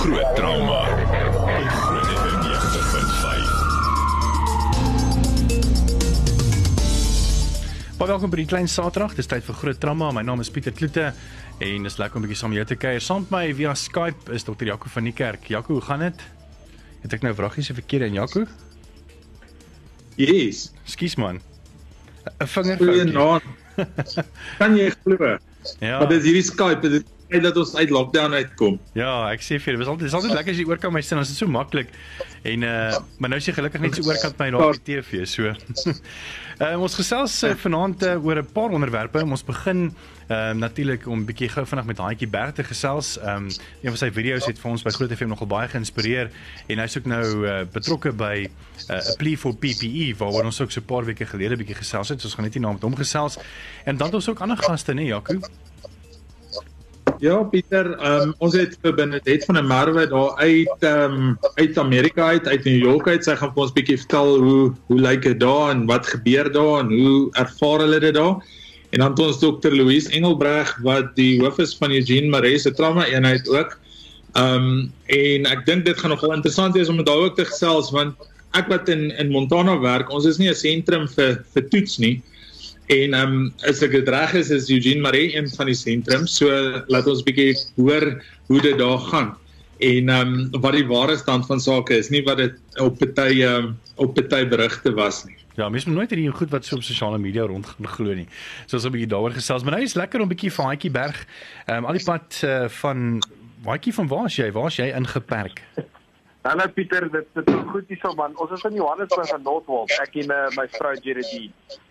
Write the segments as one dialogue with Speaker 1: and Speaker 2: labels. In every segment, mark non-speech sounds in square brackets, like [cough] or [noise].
Speaker 1: Groot trauma. Groot FM 90.5.
Speaker 2: Baie welkom by die klein Saterdag. Dis tyd vir groot trauma. My naam is Pieter Kloete en dis lekker om 'n bietjie saam jou te kuier. Saam met my via Skype is Dr. Jaco van die kerk. Jaco, hoe gaan dit? Het ek nou vragies se verkeerde in Jaco?
Speaker 3: Yes.
Speaker 2: Skus man. 'n Vinger
Speaker 3: Goeienaand. [laughs] kan jy glo?
Speaker 2: Ja.
Speaker 3: Maar dis hierdie Skype, dit is dat ons uit lockdown uitkom.
Speaker 2: Ja, ek sê vir jou, dis altyd dis altyd lekker as jy oor kan my sien, dan is dit so maklik. En uh maar nou is jy gelukkig net so oorkant my daar op die TV, so. uh [laughs] ons gesels uh, vanaand uh, oor 'n paar onderwerpe. Ons begin ehm uh, natuurlik om 'n bietjie gou vinnig met Haatjie Berg te gesels. Ehm um, een van sy video's het vir ons by Groot FM nogal baie geïnspireer en hy's ook nou uh, betrokke by 'n uh, plea for PPE waaroor ons ook so 'n paar weke gelede bietjie gesels het. Ons gaan net hier na met hom gesels. En dan het ons ook ander gaste, né, Jaco?
Speaker 3: Ja, Pieter, um, ons het vir Benedict van der Merwe daar uit um, uit Amerika uit, uit New York uit. Sy gaan vir ons bietjie vertel hoe hoe lyk dit daar en wat gebeur daar en hoe ervaar hulle dit daar. En dan het ons Dr. Louise Engelbreg wat die hoof is van Eugene Maree se trauma eenheid ook. Ehm um, en ek dink dit gaan nogal interessant wees om met daai ook te gesels want ek wat in in Montana werk, ons is nie 'n sentrum vir vir toets nie. En ehm um, as ek dit reg is, is Eugene Maree een van die sentrums. So laat ons bietjie hoor hoe dit daar gaan en ehm um, wat die ware stand van sake is, nie wat dit op ehm um, op party berigte was nie.
Speaker 2: Ja, mens moet nooit hierdie goed wat so op sosiale media rond glo nie. So ons 'n bietjie daaroor gesels, maar nou is lekker om 'n bietjie van Haatjie Berg, ehm um, al die pad uh, van Haatjie van waar is jy? Waar is jy ingeperk?
Speaker 4: Hallo Pieter, dit dit is goed hierso man. Ons is in Johannesburg in Noordwald. Ek en uh, my vrou Jerry.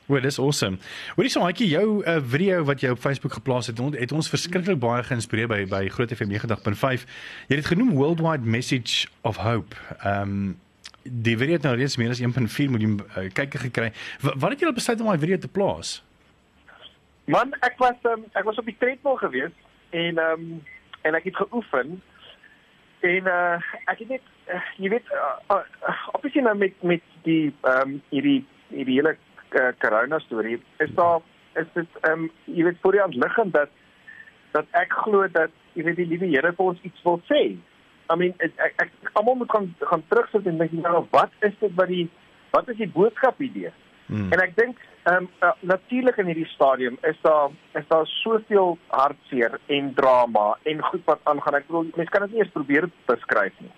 Speaker 2: Well, dis awesome. Hoorie so Haatjie, jou uh, video wat jy op Facebook geplaas het, het ons verskriklik baie geïnspireer by by Groot FM 90.5. Jy het dit genoem Worldwide Message of Hope. Ehm um, die video het nou reeds meer as 1.4 miljoen uh, kykke gekry. W wat het jy besluit om daai video te plaas?
Speaker 4: Man, ek was um, ek was op die treadmill gewees en ehm um, en ek het geoefen en uh, ek het net uh, jy weet uh, uh, obviously nou met met die ehm um, hierdie hierdie hele uh, corona storie is daar is dit ehm um, jy weet voor die hand liggend dat dat ek glo dat jy weet die liewe Here vir ons iets wil sê. I mean ek ek, ek almal moet gaan gaan terugsit en dink nou wat is dit wat die wat is die boodskap hierdie? Hmm. En ek dink ehm um, uh, natuurlik in hierdie stadium is daar is daar soveel hartseer en drama en goed wat aangaan. Ek bedoel mense kan dit nie eens probeer beskryf nie.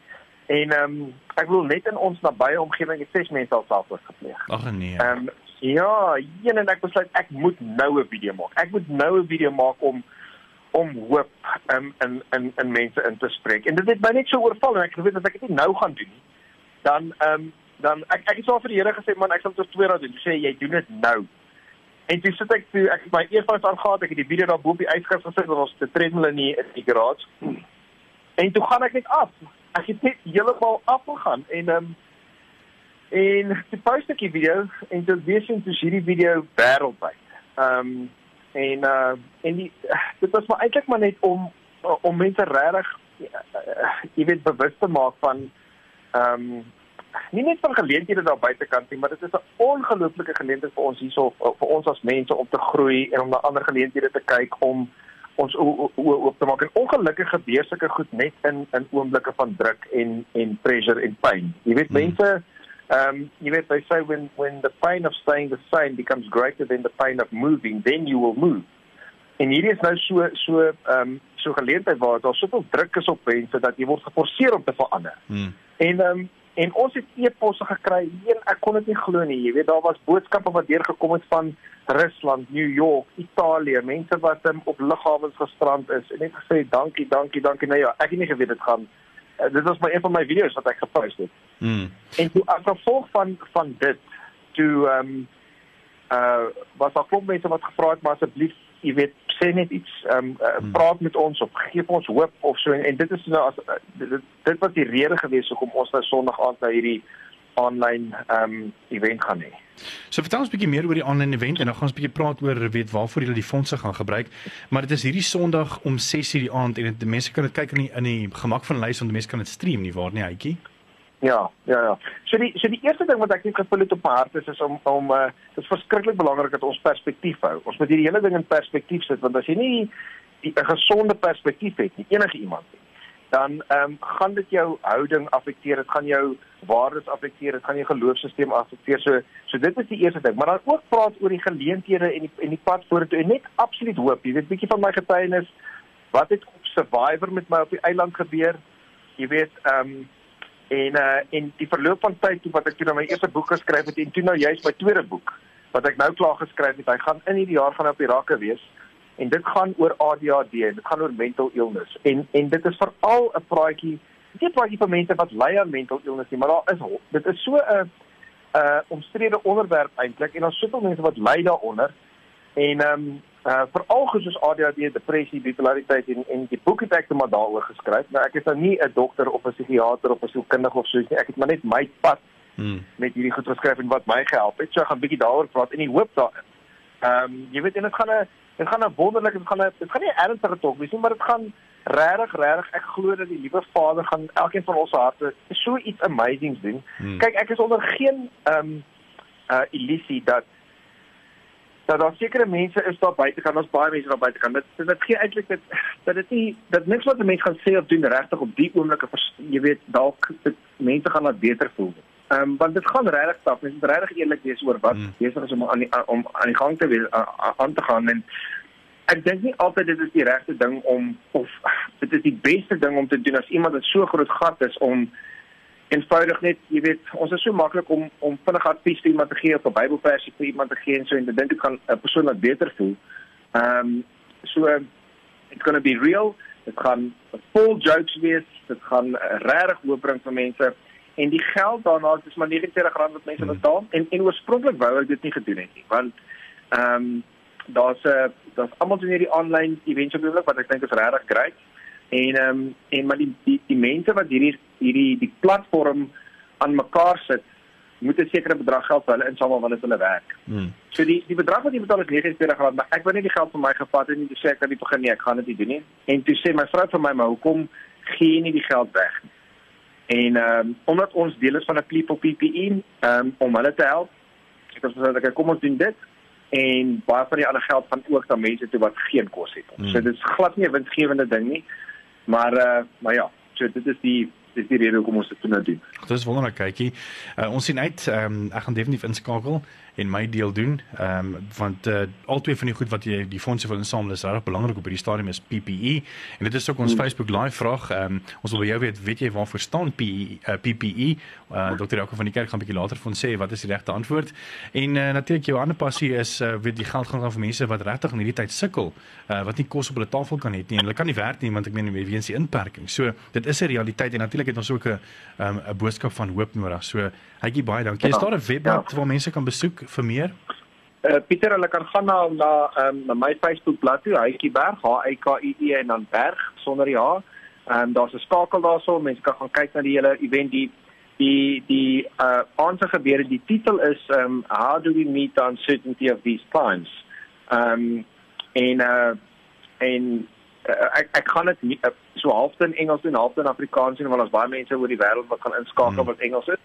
Speaker 4: En ehm um, ek bedoel net in ons nabye omgewing het ses mense al selfmoord gepleeg.
Speaker 2: Ag nee.
Speaker 4: Ehm um, ja, een en ek besluit ek moet nou 'n video maak. Ek moet nou 'n video maak om om hoop um, in in in mense in te spreek. En dit het my net so oorval en ek geweet as ek dit nou gaan doen, dan ehm um, dan ek ek het so vir die Here gesê man ek sal tot twee raad doen. Sê jy doen dit nou. En toe sit ek toe ek my eerste aangaan ek het die video daar bo op die yskas gesit wat ons te treadmill in die, in die garage. En toe gaan ek net af. Ek het net heeltemal afgegaan en ehm um, en die post ek die video en dit wees in toe hierdie video wêreldwyd. Ehm um, en uh en die dit was maar eintlik maar net om om mense regtig jy weet bewus te maak van ehm um, nie net van geleenthede daar buitekant nie, maar dit is 'n ongelooflike geleentheid vir ons hierso vir ons as mense om te groei en om na ander geleenthede te kyk om ons oop te maak en ongelukkig gebeur sulke goed net in in oomblikke van druk en en pressure en pyn. Jy weet hmm. mense um you know they say when when the pain of staying the same becomes greater than the pain of moving then you will move en hierdie is nou so so um so geleentheid waar daar soveel druk is op mense dat jy word geforseer om te verander hmm. en um en ons het e-posse gekry een ek kon dit nie glo nie jy weet daar was boodskappe wat deurgekom het van Rusland, New York, Italië, mense wat um, op lughawens gestrand is en net gesê dankie, dankie, dankie. Nou ja, ek het nie geweet dit gaan uh, dit was maar een van my video's wat ek gepost het. Mm. En toe as gevolg van van dit toe ehm um, uh was daar klop mense wat gevra het maar asseblief jy weet sê net iets ehm um, uh, praat met ons of gee ons hoop of so en, en dit is nou as uh, dit, dit was die rede gewees hoekom ons nou Sondag aand nou hierdie online ehm um, event gaan hê.
Speaker 2: So vertel ons 'n bietjie meer oor die online event en dan gaan ons 'n bietjie praat oor weet waarvoor julle die fondse gaan gebruik. Maar dit is hierdie Sondag om 6:00 die aand en die mense kan dit kyk in die, in die gemak van lys want die mense kan dit stream nie waar nie, Hytjie?
Speaker 4: Ja, ja, ja. So die so die eerste ding wat ek net gevoel het op my hart is is om om uh dit is verskriklik belangrik dat ons perspektief hou. Ons moet hierdie hele ding in perspektief sit want as jy nie 'n gesonde perspektief het nie, enige iemand nie dan ehm um, gaan dit jou houding affekteer, dit gaan jou waardes affekteer, dit gaan jou geloofsisteem affekteer. So so dit is die eerste ding, maar dan ook praat oor die geleenthede en die en die pad vorentoe en net absoluut hoop. Jy weet bietjie van my getuienis wat het op Survivor met my op die eiland gebeur. Jy weet ehm um, en uh en die verloop van tyd toe wat ek toe nou my eerste boek geskryf het en toe nou juist my tweede boek wat ek nou klaar geskryf het. Hy gaan in hierdie jaar gaan op die rakke wees en dit gaan oor ADHD en dit gaan oor mental illness en en dit is veral 'n praatjie nie 'n praatjie vir mense wat ly aan mental illness nie maar daar is dit is so 'n 'n omstrede onderwerp eintlik en daar's soveel mense wat ly daaronder en ehm um, uh, veral soos ADHD, depressie, bipolariteit en en die boek het ek net maar daaroor geskryf nou ek is nou nie 'n dokter of 'n psigiater of 'n sielkundige of soos nie ek het maar net my pad hmm. met hierdie goed geskryf en wat my gehelp het so ek gaan 'n bietjie daaroor praat en die hoop daarin ehm um, jy weet en dit gaan 'n dit gaan 'n wonderlike dit gaan 'n dit gaan nie ernstige talk wees nie, maar dit gaan regtig regtig ek glo dat die liewe Vader gaan elkeen van ons harte so iets amazing doen. Hmm. Kyk, ek is onder geen ehm um, uh illusie dat dat daar sekere mense is daar buite kan ons baie mense daar buite kan. Dit dit gee eintlik dit dat dit nie dat niks wat 'n mens gaan sê of doen regtig op die oomblik jy weet dalk mense gaan laat beter voel. Ehm um, want dit gaan regtig stap, mens moet regtig eerlik wees oor wat hmm. besig is om aan die, om aan die gang te wees aan te gaan en ek dink nie altyd dit is die regte ding om of dit is die beste ding om te doen as iemand wat so groot gat is om eenvoudig net, jy weet, ons is so maklik om om vinnig advies vir iemand te gee of 'n Bybelversie vir iemand te gee en so en dit dink ek gaan 'n persoon wat beter voel. Ehm um, so it's going to be real. Dit gaan vol jokes wees. Dit gaan regtig hoop bring vir mense en die geld daarna is maar R49 wat mense hmm. betaal en en oorspronklik wou ek dit nie gedoen het nie want ehm um, daar's 'n uh, daar's almal doen hierdie aanlyn events op oomblik wat ek dink is regtig great en ehm um, en maar die, die die mense wat hierdie hierdie die platform aan mekaar sit moet 'n sekere bedrag geld vir hulle insamel wanneer hulle werk. Hmm. So die die bedrag wat jy betaal is R49, maar ek wou net die geld vir my gevat en nie te sê ek kan nie begin nie, ek gaan dit nie doen nie. En toe sê my vrou vir my, "Maar hoekom gee jy nie die geld weg nie?" En ehm um, omdat ons deel is van 'n People PPE, ehm um, om hulle te help, ek het gesê dat kom ons doen dit en baie van die ander geld gaan ook na mense toe wat geen kos het. Hmm. So dit is glad nie 'n winsgewende ding nie. Maar eh uh, maar ja, so dit is die dis die rede hoekom ons dit nou doen.
Speaker 2: Dit is wonderlik kykie. Uh, ons sien uit um, ek gaan definitief inskakel en my deel doen. Ehm um, want uh, al twee van die goed wat jy die fondse wil insamel is regtig belangrik op hierdie stadium is PPE en dit is ook ons hmm. Facebook live vraag. Ehm um, ons wil by jou weet, weet jy waarvoor staan PPE? Uh, PPE? Uh, Dr. Jaco van die kerk gaan 'n bietjie later vir ons sê wat is die regte antwoord. En uh, natuurlik jou ander passie is uh, weet die geld gaan gaan vir mense wat regtig in hierdie tyd sukkel, uh, wat nie kos op hulle tafel kan hê nie en hulle kan nie werk nie want ek meen weens die inperking. So dit is 'n realiteit en natuurlik het ons ook 'n ehm, 'n um, boodskap van hoop nodig. So hygie baie dankie. Is daar 'n webblad ja. waar mense kan besoek vir meer?
Speaker 4: Uh, Pieter, hulle kan gaan na na um, na my Facebook bladsy, Hytjie Berg, H Y K I E en dan Berg sonder die H. Ehm um, daar's 'n skakel daarso, mense kan gaan kyk na die hele event die die die uh aanse gebeure. Die titel is um How do we meet the uncertainty of these times? Um en uh en uh, ek ek kan dit uh, so half in Engels en half in Afrikaans sien want ons baie mense oor die wêreld wat gaan inskakel hmm. wat Engels is.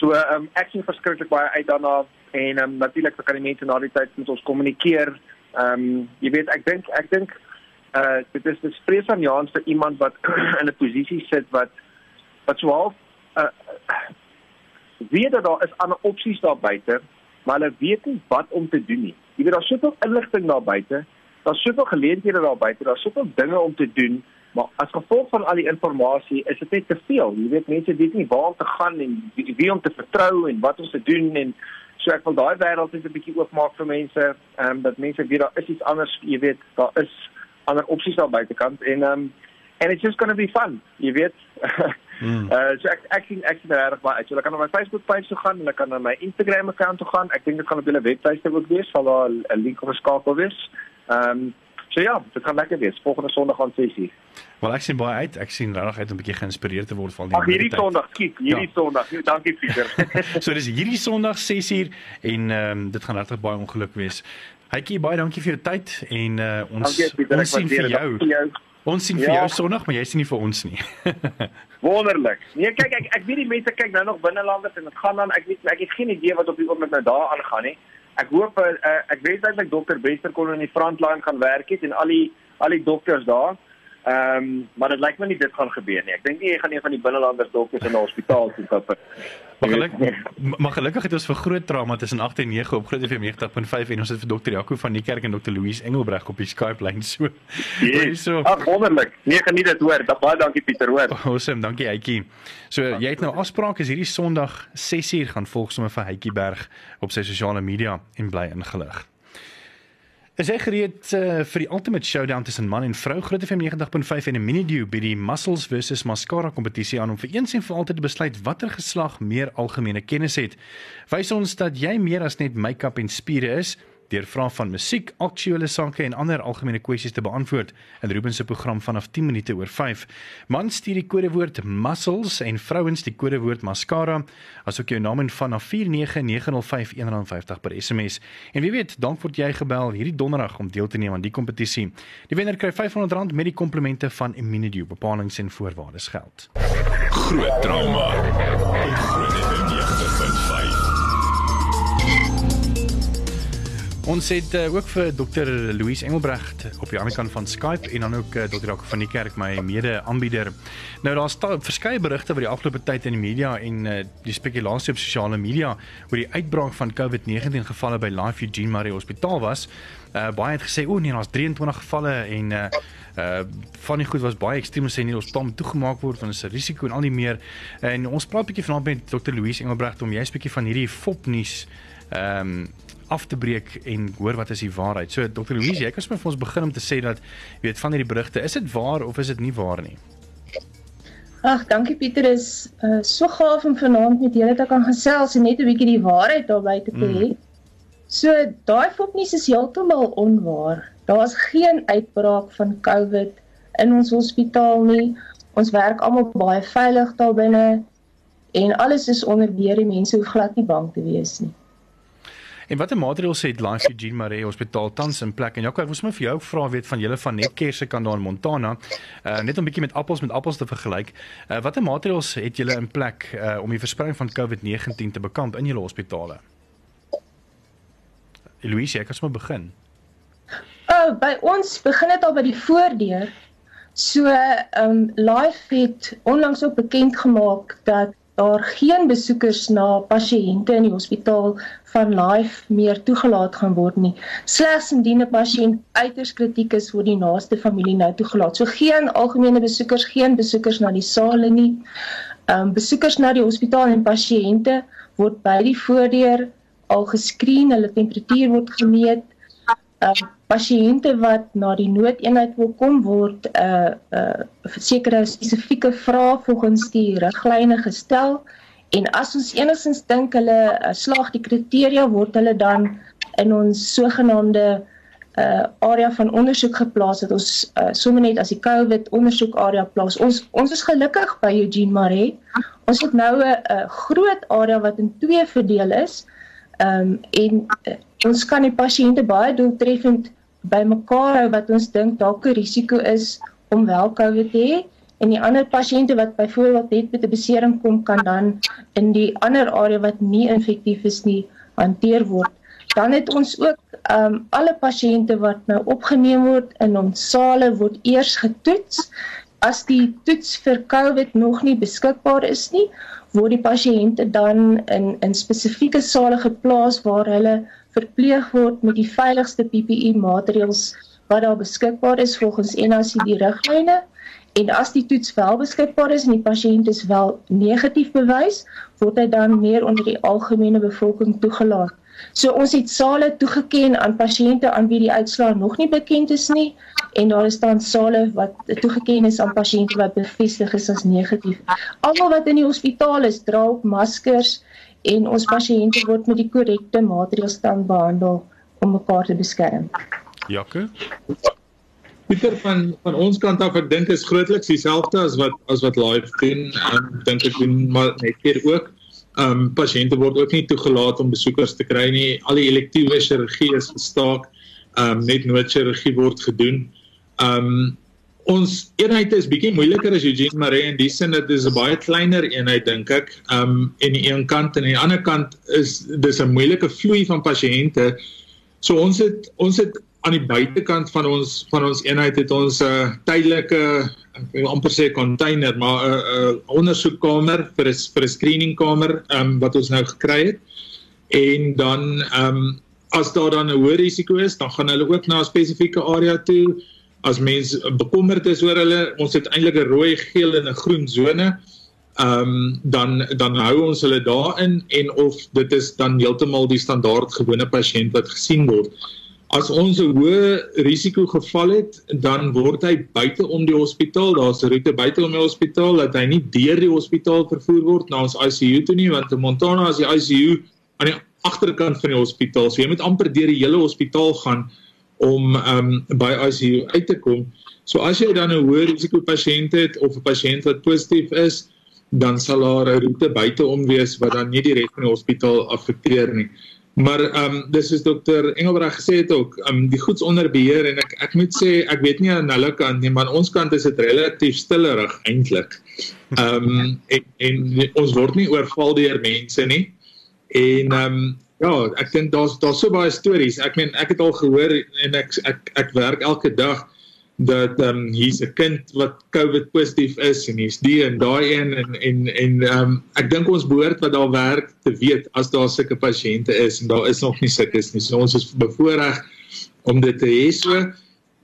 Speaker 4: So um ek sien verskriklik baie uit daarna en um, natuurlik kan die mense na die tyd met ons kommunikeer. Ehm um, jy weet ek dink ek dink uh dit is dis vrees aan Jans vir iemand wat [clears throat] in 'n posisie sit wat wat so half uh [clears throat] weet dat daar is ander opsies daar buite, maar hulle weet nie wat om te doen nie. Jy weet daar's soveel inligting daar buite, daar's soveel geleenthede daar buite, daar's soveel dinge om te doen. Maar as gevolg van al die inligting is dit net te veel. Jy weet mense weet nie waar om te gaan en wie om te vertrou en wat om te doen en So ek wil daai wêreld net 'n bietjie oopmaak vir mense, ehm um, dat mense weet daar is iets anders, jy weet, daar is ander opsies daar buitekant en ehm um, and it's just going to be fun, jy weet. [laughs] mm. Uh so ek ek sien ek sien regtig baie uit. So ek kan op my Facebook page toe gaan ek kan na my Instagram account toe gaan. Ek dink dit gaan op hulle webtuiste ook wees, sal daar 'n link op geskakel wees. Ehm um, So ja, dit gaan lekker wees volgende Sondag aan 6:00.
Speaker 2: Wel ek sien baie uit. Ek sien regtig uit om 'n bietjie geïnspireerd te word van die
Speaker 4: Ag hierdie Sondag, kyk, hierdie ja. Sondag. Ja, dankie Pieter. [laughs]
Speaker 2: so dis hierdie Sondag 6:00 en ehm um, dit gaan regtig baie ongeluk wees. Hytjie, baie dankie vir jou tyd en uh, ons dankie, Pieter, ons sien vir jou. jou. Ons sien ja. vir jou Sondag, maar jy sien nie vir ons nie. [laughs]
Speaker 4: Wonderlik. Nee, kyk ek ek weet die mense kyk nou nog binnelanders en dit gaan dan ek weet ek het geen idee wat op die oomblik nou daar aangaan nie ek hoop uh, ek weet eintlik dokter Bester kon in die frontline gaan werk het en al die al die dokters daar. Ehm um, maar dit lyk my nie dit gaan gebeur nie. Ek dink nie jy gaan een van die binnelanders dokters in 'n hospitaal toe stap.
Speaker 2: Maar gelukkig maar gelukkig het ons vir groot trauma tussen 8 en 9 op Groot FM 90.5 en ons het vir dokter Jaco van die kerk en dokter Louise Engelbreg op die Skype lyn so.
Speaker 4: Yes. so. Ag wonderlik. Nee, geniet dit hoor. Baie dankie Pieter hoor.
Speaker 2: Awesome, dankie Hytjie. So jy het nou afsprake is hierdie Sondag 6uur gaan volg sommer vir Hytjie Berg op sy sosiale media en bly ingelig. Is hy gereed uh, vir die ultimate showdown tussen man en vrou Groot FM 90.5 en 'n mini duo by die Muscles versus Mascara kompetisie aan om vir eens en vir altyd te besluit watter geslag meer algemene kennis het? Wys ons dat jy meer as net make-up en spiere is deur vrae van musiek, aktuelle sake en ander algemene kwessies te beantwoord in Ruben se program vanaf 10 minute oor 5. Man stuur die kodewoord muscles en vrouens die kodewoord mascara asook jou naam en vanaf 49905 R1.50 per SMS. En wie weet, dan word jy gebel hierdie donderdag om deel te neem aan die kompetisie. Die wenner kry R500 met die komplimente van Immunidio. Bepalings en voorwaardes geld.
Speaker 1: Groot trauma. Groot trauma.
Speaker 2: Ons het uh, ook vir Dr Louise Engelbrecht op die ander kant van Skype en dan ook uh, Dr Jaco van die kerk my mede-aanbieder. Nou daar's verskeie berigte oor die afgelope tyd in die media en uh, die spekulasie op sosiale media oor die uitbraak van COVID-19 gevalle by Life Eugene Marie Hospitaal was. Uh, baie het gesê o nee, daar's 23 gevalle en uh, uh van die goed was baie ekstreem sê nie ons stam toegemaak word van 'n risiko en al die meer. En ons praat 'n bietjie vanaand met Dr Louise Engelbrecht om jy 'n bietjie van hierdie fopnuus ehm um, af te breek en hoor wat is die waarheid. So Dr. Louise, jy kan sommer vir ons begin om te sê dat weet van hierdie berigte, is dit waar of is dit nie waar nie?
Speaker 5: Ag, dankie Pieter is uh, so gaaf om vanaand met julle te kan gesels en net 'n bietjie die waarheid daarby te hê. Mm. So daai fopnuus is heeltemal onwaar. Daar's geen uitbraak van COVID in ons hospitaal nie. Ons werk almal baie veilig daar binne en alles is onder beheer. Die mense hoef glad nie bang te wees nie.
Speaker 2: En watter maatreëls het Life Eugene Maree Hospitaal tans in plek? En Jaco, ek wil sommer vir jou vra weet van julle van Netcare se kant daar in Montana, uh net om 'n bietjie met appels met appels te vergelyk. Uh watter maatreëls het julle in plek uh om die verspreiding van COVID-19 te bekamp in julle hospitale? Louise, ek kan sommer begin.
Speaker 5: Oh, by ons begin dit al by die voordeur. So, ehm um, Life het onlangs ook bekend gemaak dat daar geen besoekers na pasiënte in die hospitaal van life meer toegelaat gaan word nie. Slegs indien 'n pasiënt uiters kritiek is, word die naaste familie nou toegelaat. So geen algemene besoekers, geen besoekers na die sale nie. Ehm um, besoekers na die hospitaal en pasiënte word by die voordeur al geskreen, hulle temperatuur word gemeet. Ehm uh, pasiënte wat na die noodeenheid wil kom word 'n uh, 'n uh, sekere spesifieke vrae volgens die riglyne gestel en as ons enigstens dink hulle uh, slaag die kriteria word hulle dan in ons sogenaamde uh area van ondersoek geplaas het ons uh, sommer net as die COVID ondersoek area plaas. Ons ons is gelukkig by Eugene Maree. Ons het nou 'n groot area wat in twee verdeel is. Ehm um, en uh, ons kan die pasiënte baie doeltreffend bymekaar hou wat ons dink dalk 'n risiko is om wel COVID te hê en die ander pasiënte wat byvoorbeeld net met 'n besering kom kan dan in die ander area wat nie infektief is nie hanteer word. Dan het ons ook ehm um, alle pasiënte wat nou opgeneem word in ons sale word eers getoets. As die toets vir COVID nog nie beskikbaar is nie, word die pasiënte dan in in spesifieke sale geplaas waar hulle verpleeg word met die veiligste PPE maatreëls wat daar beskikbaar is volgens NACD riglyne en as die toets wel beskikbaar is en die pasiënt is wel negatief bewys word hy dan meer onder die algemene bevolking toegelaat. So ons het sale toegeken aan pasiënte aan wie die uitslae nog nie bekend is nie en daar is dan sale wat toegeken is aan pasiënte wat bevestig is as negatief. Almal wat in die hospitaal is, dra op maskers en ons pasiënte word met die korrekte maatreëls dan behandel om mekaar te beskerm.
Speaker 2: Jakke.
Speaker 3: Pieter van van ons kant af ek dink is grootliks dieselfde as wat as wat live doen. Ek um, dink ek doen maar net keer ook. Ehm um, pasiënte word ook nie toegelaat om besoekers te kry nie. Al die elektiewe chirurgie is gestaak. Ehm um, net noodchirurgie word gedoen. Ehm um, ons eenheid is bietjie moeiliker as Eugene Maree die sin dat dit is 'n baie kleiner eenheid dink ek. Um en die een kant en aan die ander kant is dis 'n moeilike vloei van pasiënte. So ons het ons het aan die buitekant van ons van ons eenheid het ons 'n uh, tydelike ek wil amper sê container, maar 'n uh, uh, ondersoekkamer vir 'n vir 'n screeningkamer um, wat ons nou gekry het. En dan ehm um, as daar dan 'n hoë risiko is, dan gaan hulle ook na 'n spesifieke area toe. As mense bekommerd is oor hulle, ons het eintlik 'n rooi, geel en 'n groen sone ehm um, dan dan hou ons hulle daarin en of dit is dan heeltemal die standaard gewone pasiënt wat gesien word. As ons 'n hoë risiko geval het, dan word hy buite om die hospitaal. Daar's 'n roete buite om die hospitaal dat hy nie deur die hospitaal vervoer word na ons ICU toe nie, want in Montana is die ICU aan die agterkant van die hospitaal. So jy moet amper deur die hele hospitaal gaan om um, by ICU uit te kom. So as jy dan 'n hoë risiko pasiënt het of 'n pasiënt wat positief is, dan sal daar 'n roete buite om wees wat dan nie die res van die hospitaal affekteer nie. Maar ehm um, dis is dokter Engelbreg gesê het ook, ehm um, die goeds onder beheer en ek ek moet sê ek weet nie aan hulle kant nie, maar aan ons kant is dit relatief stillerig eintlik. Ehm um, en, en ons word nie oorval deur mense nie. En ehm um, ja, ek dink daar's daar's so baie stories. Ek meen ek het al gehoor en ek ek ek werk elke dag dat ehm um, hier's 'n kind wat COVID positief is en hier's die en daai een en en en ehm um, ek dink ons behoort wat daar werk te weet as daar sulke pasiënte is en daar is nog nie sulkes nie. So ons is bevoorreg om dit te hê so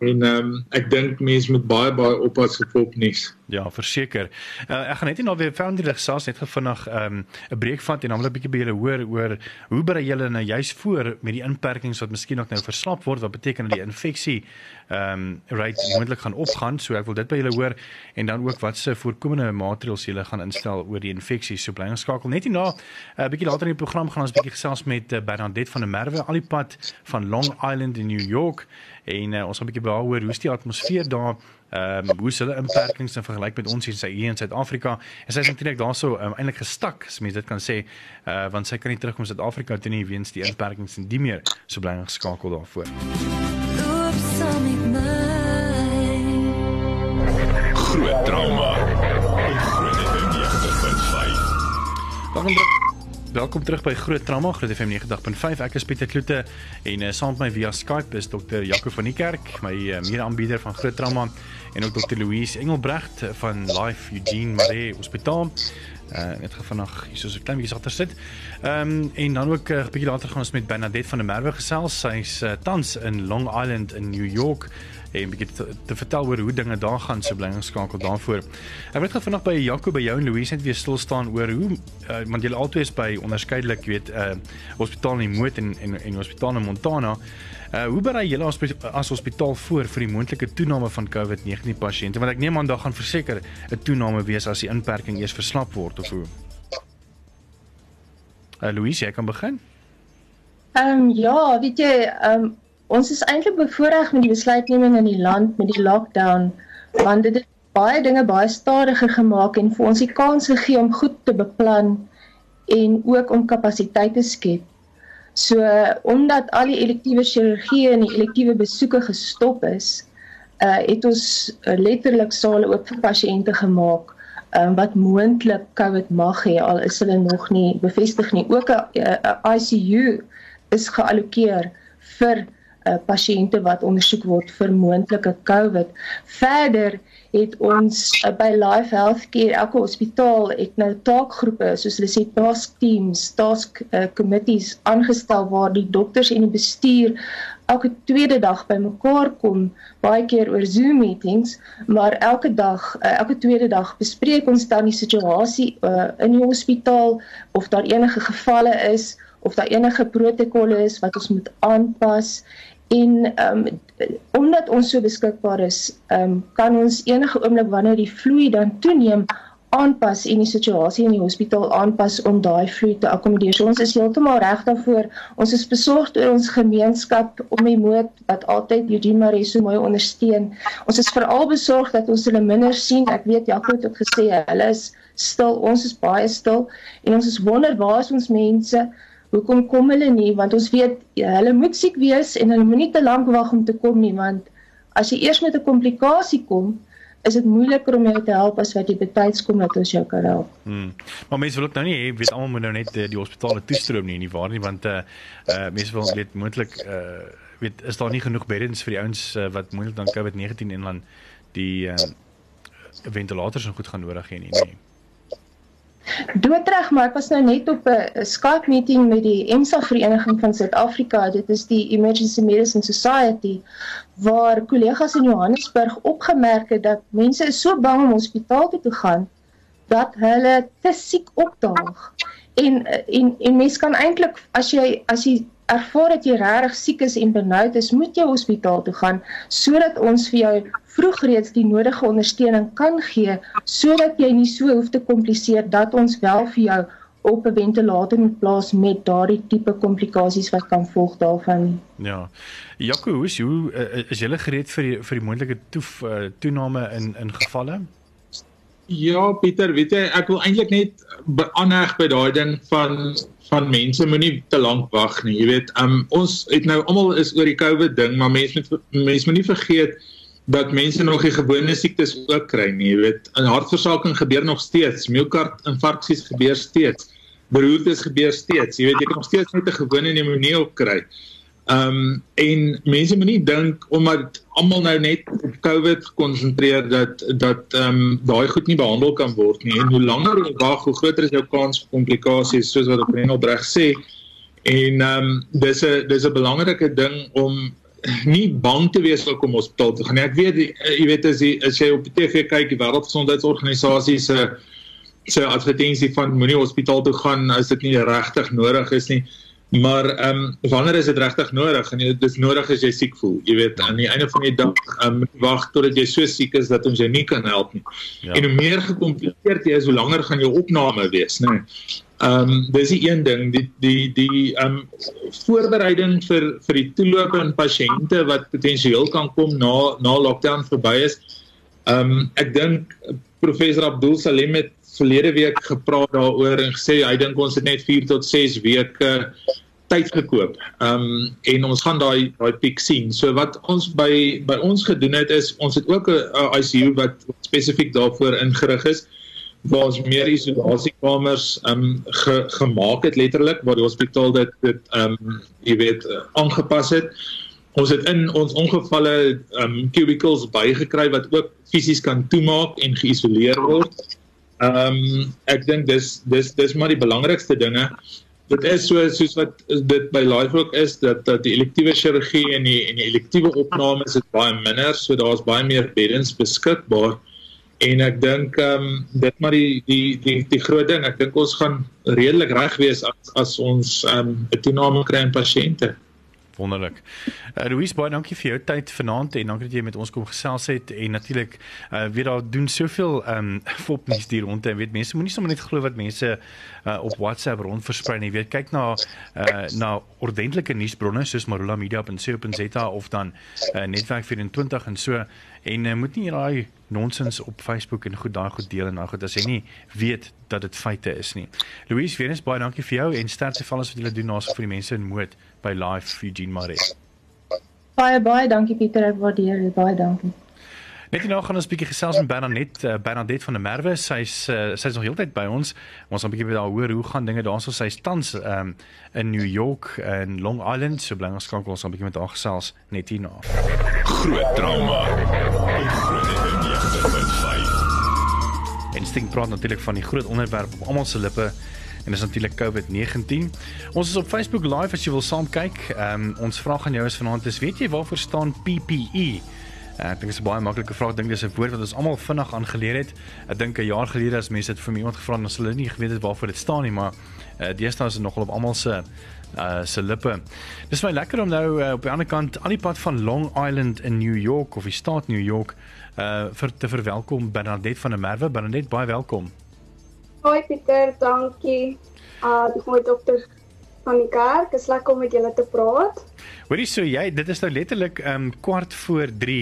Speaker 3: en ehm um, ek dink mense moet baie baie oppas vir popnuus.
Speaker 2: Ja, verseker. Uh, ek gaan net nie nou weer foundry gesels net gevinnig ehm, 'n um, breek vat en dan wil ek 'n bietjie by julle hoor oor hoe berei julle nou juis voor met die inperkings wat miskien nog nou verslap word wat beteken dat die infeksie ehm um, rate moontlik gaan opgaan. So ek wil dit by julle hoor en dan ook wat se voorkomende maatreëls julle gaan instel oor die infeksie. So bly ingeskakel. Net hierna 'n uh, bietjie later in die program gaan ons bietjie gesels met uh, Bernadette van der Merwe al die pad van Long Island in New York en uh, ons gaan 'n bietjie behoor hoe is die atmosfeer daar ehm um, hoe is hulle inperkings in vergelyk met ons hier in Suid-Afrika en sy is natuurlik daarso um, eintlik gestak as mens dit kan sê uh, want sy kan nie terugkom Suid-Afrika toe nie weens die inperkings en die meer so bly geskakel daarvoor
Speaker 1: Groot trauma. Groot FM 90.5.
Speaker 2: Welkom terug. Welkom terug by Groot Trauma, Groot FM 90.5. Ek is Pieter Kloete en uh, saam met my via Skype is dokter Jaco van die Kerk, my uh, mede-aanbieder van Groot Trauma en ook dokter Louise Engelbrecht van Life Eugene Maree Hospitaal. Uh, net gevinnig hier so 'n klein bietjie agter sit. Ehm um, en dan ook 'n uh, bietjie later gaan ons met Bernadette van der Merwe gesels. Sy's uh, tans in Long Island in New York en bietjie te, te vertel oor hoe dinge daar gaan so bly geskakel daarvoor. Ek wil net vanaand by Jaco by jou en Louise net weer stil staan oor hoe uh, want julle albei is by onderskeidelik weet 'n uh, hospitaal in Moot en en en hospitaal in Montana. Uh, hoe berei julle as, as hospitaal voor vir die moontlike toename van COVID-19 pasiënte want ek neem aan daar gaan verseker 'n toename wees as die inperking eers verslap word of hoe? Uh, Louise, jy kan begin.
Speaker 5: Ehm um, ja, weet jy, ehm um, Ons is eintlik bevoordeel met die besluitneming in die land met die lockdown want dit het baie dinge baie stadiger gemaak en vir ons die kans gegee om goed te beplan en ook om kapasiteit te skep. So omdat al die elektiewe chirurgie en die elektiewe besoeke gestop is, uh het ons uh, letterlik sale oop vir pasiënte gemaak um, wat moontlik COVID mag hê al is hulle nog nie bevestig nie. Ook 'n uh, ICU is geallokeer vir uh, pasiënte wat ondersoek word vir moontlike COVID. Verder het ons uh, by Life Healthcare elke hospitaal het nou taakgroepe soos hulle sê task teams, task uh, committees aangestel waar die dokters en die bestuur elke tweede dag bymekaar kom baie keer oor Zoom meetings maar elke dag uh, elke tweede dag bespreek ons dan die situasie uh, in die hospitaal of daar enige gevalle is of daar enige protokolle is wat ons moet aanpas En ehm um, omdat ons so beskikbaar is, ehm um, kan ons enige oomblik wanneer die vloei dan toeneem aanpas en die situasie in die hospitaal aanpas om daai vloei te akkommodeer. So ons is heeltemal reg daarvoor. Ons is besorgd oor ons gemeenskap om die moed wat altyd Eugene Maree so mooi ondersteun. Ons is veral besorgd dat ons hulle minder sien. Ek weet Jaco het dit gesê, hulle is stil, ons is baie stil en ons is wonder waar is ons mense? Hoekom kom hulle nie? Want ons weet ja, hulle moet siek wees en hulle moenie te lank wag om te kom nie, want as jy eers met 'n komplikasie kom, is dit moeiliker om jou te help as wat jy betyds kom dat ons jou kan help.
Speaker 2: Hmm. Maar mense wil ook nou nie hê weet almal moet nou net uh, die hospitale toestroom nie, nie waar nie, want uh, uh mense wil weet moontlik uh weet is daar nie genoeg beddens vir die ouens uh, wat moontlik dan COVID-19 in land die uh, ventilators en goed gaan nodig hê nie. nie.
Speaker 5: Doodreg, maar ek was nou net op 'n Skype meeting met die EMSA Vereniging van Suid-Afrika. Dit is die Emergency Medicine Society waar kollegas in Johannesburg opgemerk het dat mense is so bang om hospitaal toe te gaan dat hulle te siek opdaag. En en en mense kan eintlik as jy as jy ervaar dat jy regtig siek is en benoud is, moet jy hospitaal toe gaan sodat ons vir jou vroeg reeds die nodige ondersteuning kan gee sodat jy nie so hoef te kompliseer dat ons wel vir jou op 'n ventilator moet plaas met daardie tipe komplikasies wat kan volg daarvan.
Speaker 2: Ja. Jaco, hoe is hoe uh, is jy gereed vir die, vir die moontlike toe uh, toename in in gevalle?
Speaker 3: Ja, Pieter, weet jy, ek wil eintlik net aanheg by daai ding van van mense moenie te lank wag nie. Jy weet, um, ons het nou almal is oor die COVID ding, maar mense moet mense moenie vergeet dat mense nog die gewone siektes ook kry nie. Jy weet, hartversaking gebeur nog steeds, myokardiinfarksies gebeur steeds, beroertes gebeur steeds. Jy weet, jy kan nog steeds net 'n gewone pneumonie opkry. Ehm um, en mense moenie dink omdat almal nou net op COVID gekonsentreer dat dat ehm um, daai goed nie behandel kan word nie. En hoe langer jy wag, hoe groter is jou kans vir komplikasies soos wat op Renelbreg sê. En ehm um, dis 'n dis 'n belangrike ding om nie bang te wees vir kom hospitaal toe gaan nie. Ek weet jy weet as jy as jy op die TV kyk die wêreldgesondheidsorganisasie se se advertensie van moenie hospitaal toe gaan as dit nie regtig nodig is nie. Maar ehm um, wanneer is dit regtig nodig? En dit is nodig as jy siek voel. Jy weet aan die einde van die dag ehm um, wag totdat jy so siek is dat ons jou nie kan help nie. Ja. En hoe meer gekompliseerd jy is, hoe langer gaan jou opname wees, né? Nee. Ehm um, dis die een ding, die die die ehm um, voorbereiding vir vir die toeloop aan pasiënte wat potensieel kan kom na na lockdown verby is. Ehm um, ek dink professor Abdul Salim het verlede week gepraat daaroor en gesê hy dink ons het net 4 tot 6 weke tyd gekoop. Ehm um, en ons gaan daai daai piek sien. So wat ons by by ons gedoen het is ons het ook 'n ICU wat spesifiek daarvoor ingerig is waar ons meer isolasiekamers ehm um, ge, gemaak het letterlik waar die hospitaal dit dit ehm um, jy weet aangepas het. Ons het in ons ongevalle ehm um, cubicles bygekry wat ook fisies kan toemaak en geïsoleer word. Ehm um, ek dink dis dis dis maar die belangrikste dinge. Dit is so soos wat dit by Lifework is dat dat die elektiewe chirurgie en die en die elektiewe opnames is baie minder so daar's baie meer beddens beskikbaar. En ek dink ehm um, dit maar die die die die groot ding ek dink ons gaan redelik reg wees as as ons ehm um, 'n toename kry in pasiënte
Speaker 2: wonderlik. Uh, Louise baie dankie vir jou tyd vanaand en dankie dat jy met ons kom gesels het en natuurlik uh, weet daar doen soveel ehm um, fopnuus hier rond en weet mense moenie sommer net glo wat mense uh, op WhatsApp rond versprei nie. Weet kyk na uh, na ordentlike nuusbronne soos marulamedia.co.za of dan uh, netwerk 24 en so en uh, moet nie raai nonsens op Facebook en goed daai goed deel en nou goed as jy nie weet dat dit feite is nie. Louise, weer eens baie dankie vir jou en sterkte vir alles wat julle doen naas vir die mense in Moed by Life Eugene Maree.
Speaker 5: Baie baie dankie Pieter, ek waardeer dit baie dankie.
Speaker 2: Net nou gaan ons 'n bietjie gesels met Bernadette, uh, Bernadette van der Merwe. Sy's uh, sy's nog heeltyd by ons. Ons gaan 'n bietjie met haar hoor hoe gaan dinge daarso. Sy's tans um, in New York en Long Island. So bly ons skakel ons 'n bietjie met haar gesels net hierna.
Speaker 1: Groot trauma. Groot
Speaker 2: Instinct praat natuurlik van die groot onderwerp op almal se lippe en dis natuurlik COVID-19. Ons is op Facebook live as jy wil saam kyk. Ehm um, ons vraag aan jou is vanaand is weet jy waarvoor staan PPE? Uh, ek dink dit is 'n baie maklike vraag. Dink dis 'n woord wat ons almal vinnig aangeleer het. Ek dink 'n jaar gelede as mense dit vir iemand gevra het, dan sou hulle nie geweet het waarvoor dit staan nie, maar uh, deesdae is dit nogal op almal se uh se lippe. Dis my lekker om nou uh, op die ander kant aan die pad van Long Island in New York of die staat New York uh vir te verwelkom Bernadette van der Merwe. Bernadette, baie welkom.
Speaker 6: Hoi Pieter, dankie. Uh ek moet dokter van die kerk, is lekker om met julle te praat.
Speaker 2: Hoorie so jy, dit is nou letterlik um kwart voor 3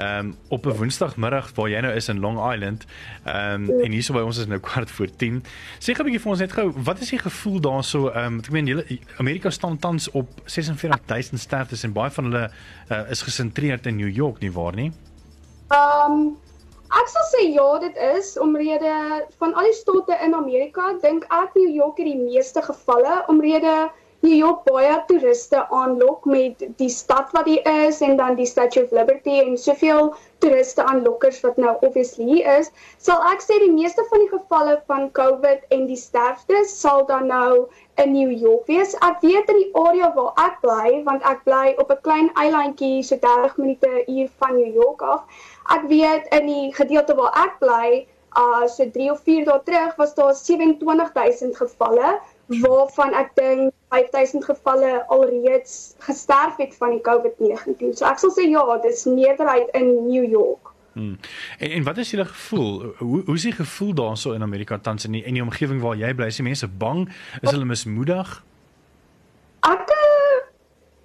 Speaker 2: um op 'n woensdagmiddag waar jy nou is in Long Island. Um ja. en hierso by ons is nou kwart voor 10. Sê gou 'n bietjie vir ons net gou, wat is die gevoel daarso? Um ek meen julle Amerika staan tans op 46000 sterftes en baie van hulle uh, is gesentreerd in New York nie waar nie?
Speaker 6: Um ek sal sê ja, dit is omrede van al die state in Amerika, dink ek New York het die meeste gevalle omrede New York baie toeriste aanlok met die stad wat hier is en dan die Statue of Liberty en soveel toeriste aanlokkers wat nou obviously hier is, sal ek sê die meeste van die gevalle van COVID en die sterftes sal dan nou in New York wees. Ek weet in die area waar ek bly, want ek bly op 'n klein eilandjie so 30 minute uur van New York af. Ek weet in die gedeelte waar ek bly, uh so 3 of 4 dae terug was daar 27000 gevalle waarvan ek dink 5000 gevalle alreeds gesterf het van die COVID-19. So ek sal sê ja, dis meerderheid in New York.
Speaker 2: Hmm. En en wat is julle gevoel? Hoe hoe is die gevoel daarso in Amerika tans in die, in die omgewing waar jy bly? Is die mense bang? Is hulle mismoedig?
Speaker 6: Ek eh,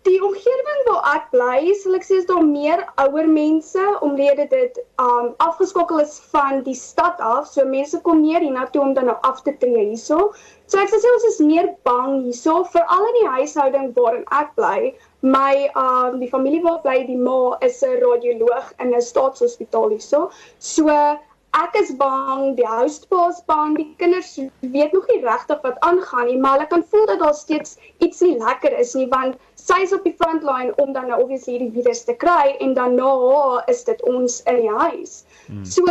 Speaker 6: die omgewing waar ek bly, sal ek sê is daar meer ouer mense omrede dit um afgeskokkel is van die stad af. So mense kom meer hiernatoe om dan nou af te tree hierso. So ek sê ons is meer bang hierso veral in die huishouding waarin ek bly my um die familie waar bly die ma is 'n radioloog in 'n staatshospitaal hierso. So ek is bang, die housepa's bang, die kinders weet nog nie regtig wat aangaan nie, maar hulle kan voel dat daar steeds iets nie lekker is nie want sy is op die frontline om dan nou obviously hierdie virus te kry en dan na haar is dit ons in die huis. Hmm. So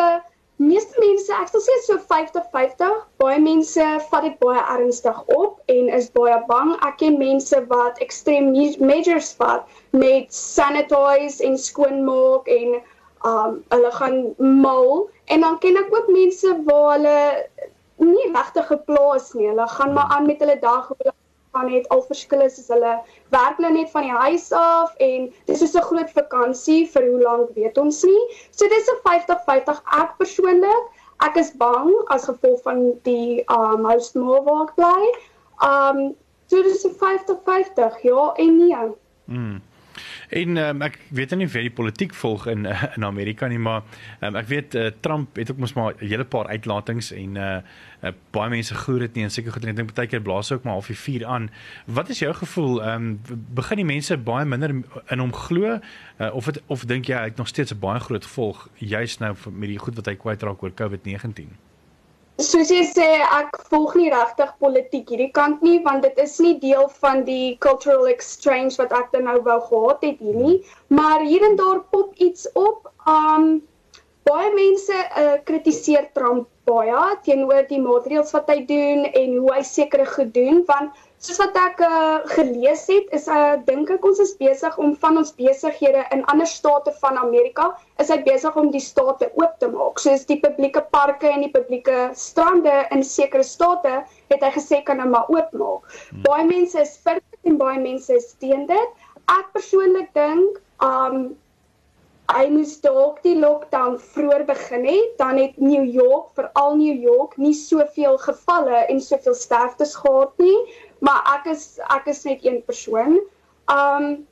Speaker 6: meeste mense, ek sal sê so 50-50, baie mense vat dit baie ernstig op en is baie bang. Ek ken mense wat extreme measures vat met sanitize en skoonmaak en um hulle gaan mal en dan ken ek ook mense waar hulle nie regtig geplaas nie. Hulle gaan maar aan met hulle dag, hulle gaan net al verskil is as hulle werk nou net van die huis af en dis is 'n groot vakansie vir hoe lank weet ons nie. So dis 'n 50-50 ek persoonlik. Ek is bang as gevolg van die um house move waar ek bly. Um so dis 'n 50-50 ja en nee.
Speaker 2: Mm. En um, ek weet nie of jy die politiek volg in uh, in Amerika nie, maar um, ek weet uh, Trump het ook mos maar 'n hele paar uitlatings en uh, uh baie mense glo dit nie en seker goed en ek dink baie keer blaas ook maar half die vuur aan. Wat is jou gevoel? Ehm um, begin die mense baie minder in hom glo uh, of het, of dink jy hy het nog steeds 'n baie groot gevolg juis nou met die goed wat hy kwyt raak oor COVID-19?
Speaker 6: Soos jy sê ek volg nie regtig politiek hierdie kant nie want dit is nie deel van die cultural exchange wat ek dan nou wou gehad het hier nie. Maar hier en daar pop iets op. Um baie mense uh, kritiseer Trump baie teenoor die maatreëls wat hy doen en hoe hy sekere goed doen want soos wat ek uh, gelees het is uh, dink ek ons is besig om van ons besighede in ander state van Amerika is hy besig om die state oop te maak soos die publieke parke en die publieke strande in sekere state het hy gesê kan nou maar oopmaak. Hmm. Baie mense is vir dit en baie mense is teen dit. Ek persoonlik dink um hy moes dalk die lockdown vroeër begin het, dan het New York, veral New York, nie soveel gevalle en soveel sterftes gehad nie maar ek is ek is net een persoon. Um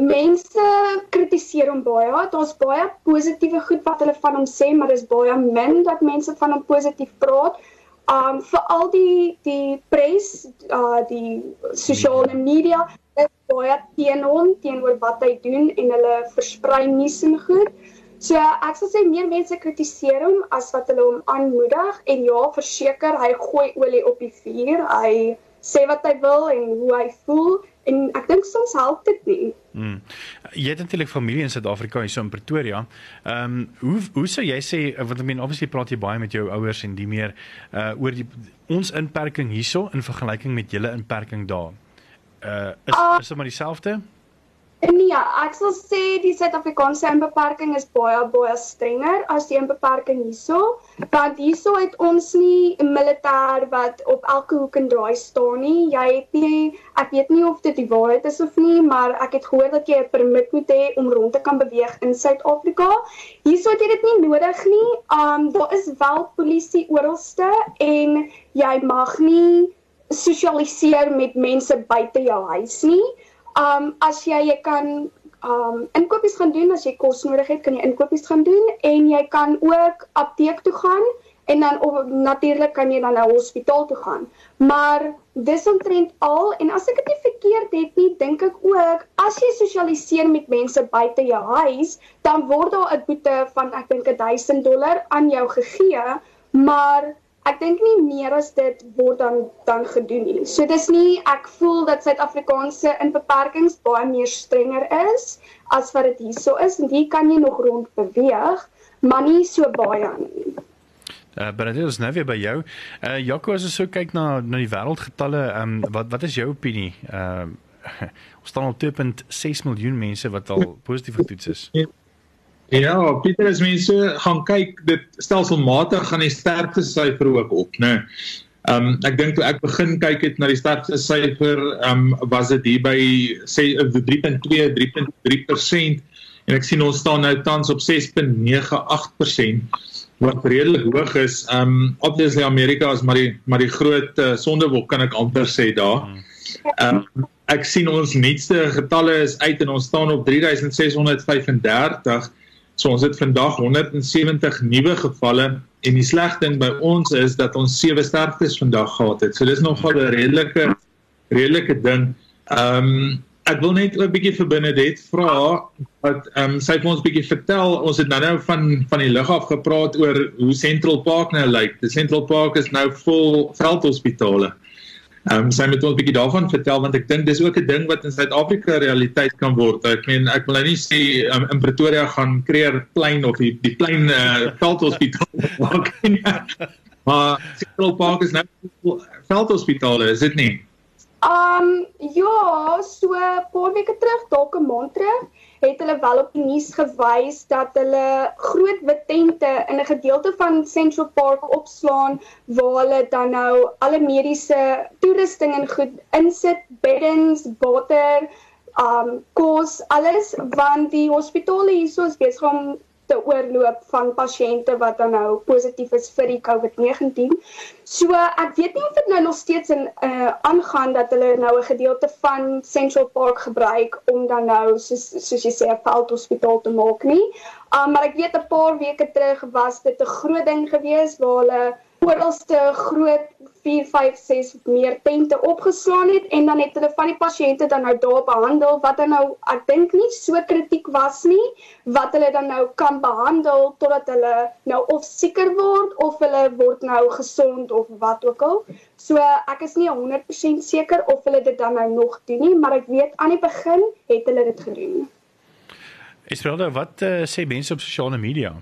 Speaker 6: mense kritiseer hom baie. Daar's baie positiewe goed wat hulle van hom sê, maar dis baie min dat mense van hom positief praat. Um veral die die pres, uh die sosiale media is baie teen hom, teenoor wat hy doen en hulle versprei nuus en goed. So ek sal sê meer mense kritiseer hom as wat hulle hom aanmoedig en ja, verseker hy gooi olie op die vuur. Hy sê wat hy wil en hoe hy voel en ek dink soms help dit nie.
Speaker 2: Mm. Jy het natuurlik familie in Suid-Afrika hier so in Pretoria. Ehm um, hoe hoe sou jy sê want ek meen obviously praat jy baie met jou ouers en die meer uh oor die ons inperking hierso in vergelyking met julle inperking daar. Uh is uh, is dit maar dieselfde?
Speaker 6: Nee, ek sal sê die Suid-Afrikaanse inbeperking is baie baie strenger as die inbeperking hierso. Want hierso het ons nie 'n militêr wat op elke hoek en draai staan nie. Jy het nie ek weet nie of dit die waarheid is of nie, maar ek het gehoor dat jy 'n permit moet hê om rond te kan beweeg in Suid-Afrika. Hierso het jy dit nie nodig nie. Um daar is wel polisie oralste en jy mag nie sosialiseer met mense buite jou huis nie. Um as jy jy kan um inkopies gaan doen as jy kos nodig het, kan jy inkopies gaan doen en jy kan ook apteek toe gaan en dan of natuurlik kan jy dan na hospitaal toe gaan. Maar dis omtrent al en as ek dit nie verkeerd het nie, dink ek ook as jy sosialiseer met mense buite jou huis, dan word daar 'n boete van ek dink 1000 dollar aan jou gegee, maar ek dink nie meer as dit word dan dan gedoen nie. So dis nie ek voel dat Suid-Afrikaanse inperkings baie meer strenger is as wat dit hierso is en hier kan jy nog rond beweeg, maar nie so baie nie.
Speaker 2: Uh Bernadette, ons nou weer by jou. Uh Jaco, as ons so kyk na na die wêreldgetalle, ehm um, wat wat is jou opinie? Ehm uh, [laughs] ons staan op 2.6 miljoen mense wat al positief getoets is.
Speaker 3: Ja, Pieter, as mense gaan kyk, dit stelselmatig gaan die sterkste syfer ook op, né? Ehm um, ek dink toe ek begin kyk het na die sterkste syfer, ehm um, was dit hier by sê 3.2, 3.3% en ek sien ons staan nou tans op 6.98% wat redelik hoog is. Ehm um, obviously Amerika is maar die maar die groot uh, sondewolk kan ek amper sê daar. Ehm um, ek sien ons nuutste getalle is uit en ons staan op 3635. So ons het vandag 170 nuwe gevalle en die slegste ding by ons is dat ons sewe sterftes vandag gehad het. So dis nogal 'n redelike redelike ding. Ehm um, ek wil net 'n bietjie vir Benedet vra wat ehm um, sy vir ons bietjie vertel. Ons het nou nou van van die lug af gepraat oor hoe Central Park nou lyk. Die Central Park is nou vol veldhospitale. Ehm um, sy moet ons 'n bietjie daarvan vertel want ek dink dis ook 'n ding wat in Suid-Afrika realiteit kan word. Ek meen ek wil nou nie sê um, in Pretoria gaan creer plein of die die plein uh, veldhospitaal [laughs] maak nie. Maar Central Park is nou veldhospitale, is dit nie?
Speaker 6: Um ja, so 'n paar weke terug, dalk 'n maand terug, het hulle wel op die nuus gewys dat hulle groot wit tente in 'n gedeelte van Central Park opslaan waar hulle dan nou alle mediese toerusting en goed insit, beddens, water, um kos, alles want die hospitale hierso is besig om te oorloop van pasiënte wat dan nou positief is vir die COVID-19. So ek weet nie of dit nou nog steeds in uh aangaan dat hulle nou 'n gedeelte van Central Park gebruik om dan nou soos soos jy sê 'n veldhospitaal te maak nie. Um maar ek weet 'n paar weke terug was dit 'n groot ding geweest waar hulle oralste groot 4, 5, 6 meer tente opgeslaan het en dan het hulle van die pasiënte dan nou daar behandel wat dan nou ek dink nie so kritiek was nie wat hulle dan nou kan behandel totdat hulle nou of sieker word of hulle word nou gesond of wat ook al. So ek is nie 100% seker of hulle dit dan nou nog doen nie, maar ek weet aan die begin het hulle dit gedoen.
Speaker 2: Esmeralda, wat uh, sê mense op sosiale media?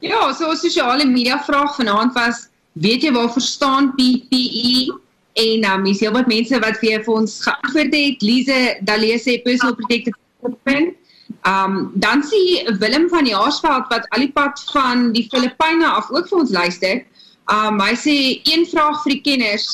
Speaker 7: Ja, so ons sosiale media vraag vanaand was, weet jy waarvoor staan PPE? En um, is heel wat mense wat vir ons geantwoord het. Lise Dalee sê personal protective equipment. Um dan sien Willem van Jaarsveld wat al die pad van die Filippyne af ook vir ons luister. Um hy sê een vraag vir die kenners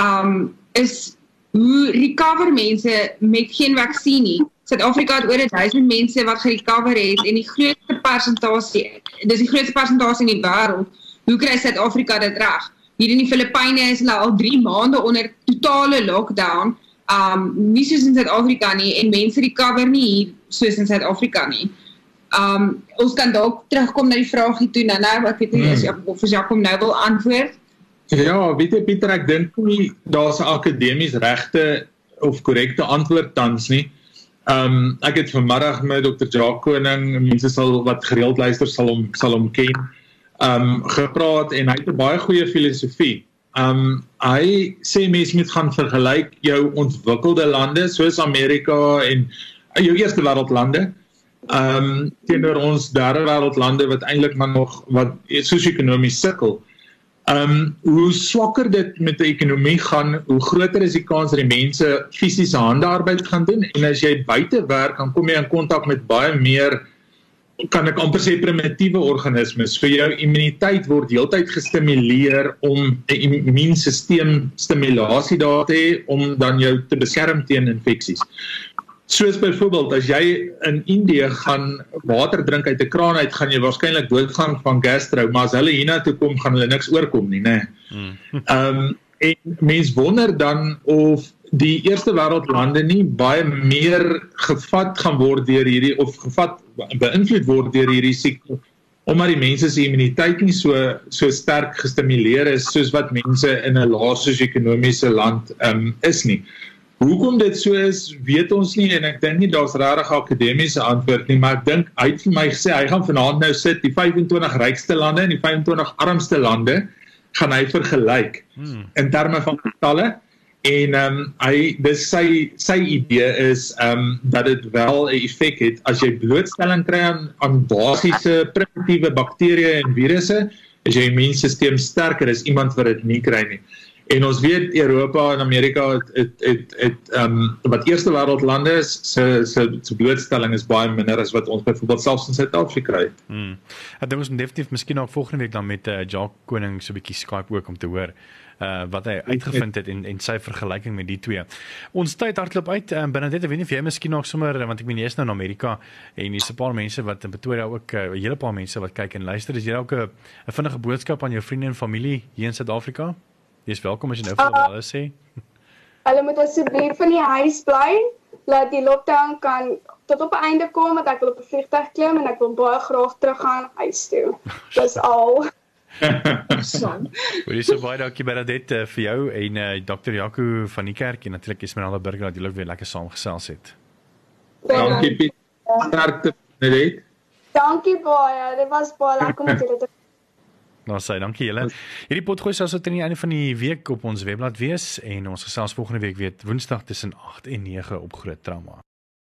Speaker 7: um is hoe recover mense met geen vaksin nie? Suid-Afrika het oor 1000 mense wat gerecover het en die grootste persentasie, dis die grootste persentasie in die wêreld. Hoe kry Suid-Afrika dit reg? Hier in die Filippyne is hulle al 3 maande onder totale lockdown. Um nie soos in Suid-Afrika nie en mense recover nie hier soos in Suid-Afrika nie. Um ons kan dalk terugkom na die vraagie toe nou nou ek weet nie hmm. as Jakob of Jakob nou wil antwoord.
Speaker 3: Ja, weet jy Pieter, ek dink nie daar's 'n akademies regte of korrekte antwoord tans nie. Ehm um, ek het vanmiddag met Dr. Jacques Koning, mense sal wat gereeld luister sal hom sal hom ken. Ehm um, gepraat en hy het 'n baie goeie filosofie. Ehm um, hy sê mense moet gaan vergelyk jou ontwikkelde lande soos Amerika en jou eerste wêreld lande ehm um, teenoor ons derde wêreld lande wat eintlik maar nog wat sosio-ekonomies sukkel. Ehm um, hoe swakker dit met die ekonomie gaan, hoe groter is die kans dat die mense fisiese handearbeid gaan doen en as jy buite werk, dan kom jy in kontak met baie meer kan ek amper sê primitiewe organismes. Vir jou immuniteit word heeltyd gestimuleer om 'n immuunstelsel stimulasie daar te hê om dan jou te beskerm teen infeksies. Soos byvoorbeeld as jy in Indië gaan water drink uit 'n kraan uit, gaan jy waarskynlik doodgaan van gastro, maar as hulle hiernatoe kom, gaan hulle niks oorkom nie, nê. Hmm. [laughs] Ehm um, en mens wonder dan of die eerste wêreldlande nie baie meer gevat gaan word deur hierdie of gevat beïnvloed word deur hierdie siekte omdat die mense se immuniteit nie so so sterk gestimuleer is soos wat mense in 'n lae sosio-ekonomiese land um, is nie. Hoekom dit so is, weet ons nie en ek dink nie daar's regtig 'n akademiese antwoord nie, maar ek dink hy het vir my gesê hy gaan vanaand nou sit die 25 rykste lande en die 25 armste lande gaan hy vergelyk
Speaker 2: Hmm.
Speaker 3: in terme van getalle en ehm um, hy dis sy sy idee is ehm um, dat dit wel 'n effek het as jy blootstelling kry aan aan basiese primitiewe bakterieë en virusse is jou immuunstelsel sterker as iemand wat dit nie kry nie. En ons weet Europa en Amerika het het het, het ehm um, wat eerste wêreld lande is se se blootstelling is baie minder as wat ons byvoorbeeld selfs in Suid-Afrika het.
Speaker 2: Hmm. Ek dink ons moet definitief miskien ook volgende week dan met uh, Jacques Koning so 'n bietjie Skype ook om te hoor uh wat hy uitgevind het en en sy vergelyking met die twee. Ons tyd hardloop uit. Um, Bernadette, weet nie of jy miskien nog sommer want ek meen jy is nou in Amerika en hier's 'n paar mense wat in Pretoria ook uh, 'n hele paar mense wat kyk en luister. Is jy ook 'n 'n vinnige boodskap aan jou vriende en familie hier in Suid-Afrika? Jy's welkom as jy nou vir hulle alles sê.
Speaker 6: Hulle moet asseblief in die huis bly laat die lockdown kan tot op 'n einde kom want ek wil op 'n vliegtuig klim en ek wil baie graag teruggaan huis toe. Dis al.
Speaker 2: Wil jy so baie dankie Bernadette uh, vir jou en uh, Dr. Jaco van die kerk en natuurlik Esmeralda Burger dat julle weer lekker saamgesels het.
Speaker 3: Dankie Piet. Sterkte net.
Speaker 6: Dankie baie. Dit was baie lekker om julle te
Speaker 2: Nou sê dankie julle. Hierdie potgooi sal so teen die einde van die week op ons webblad wees en ons gesels volgende week weer Woensdag tussen 8 en 9 op Groot Trauma.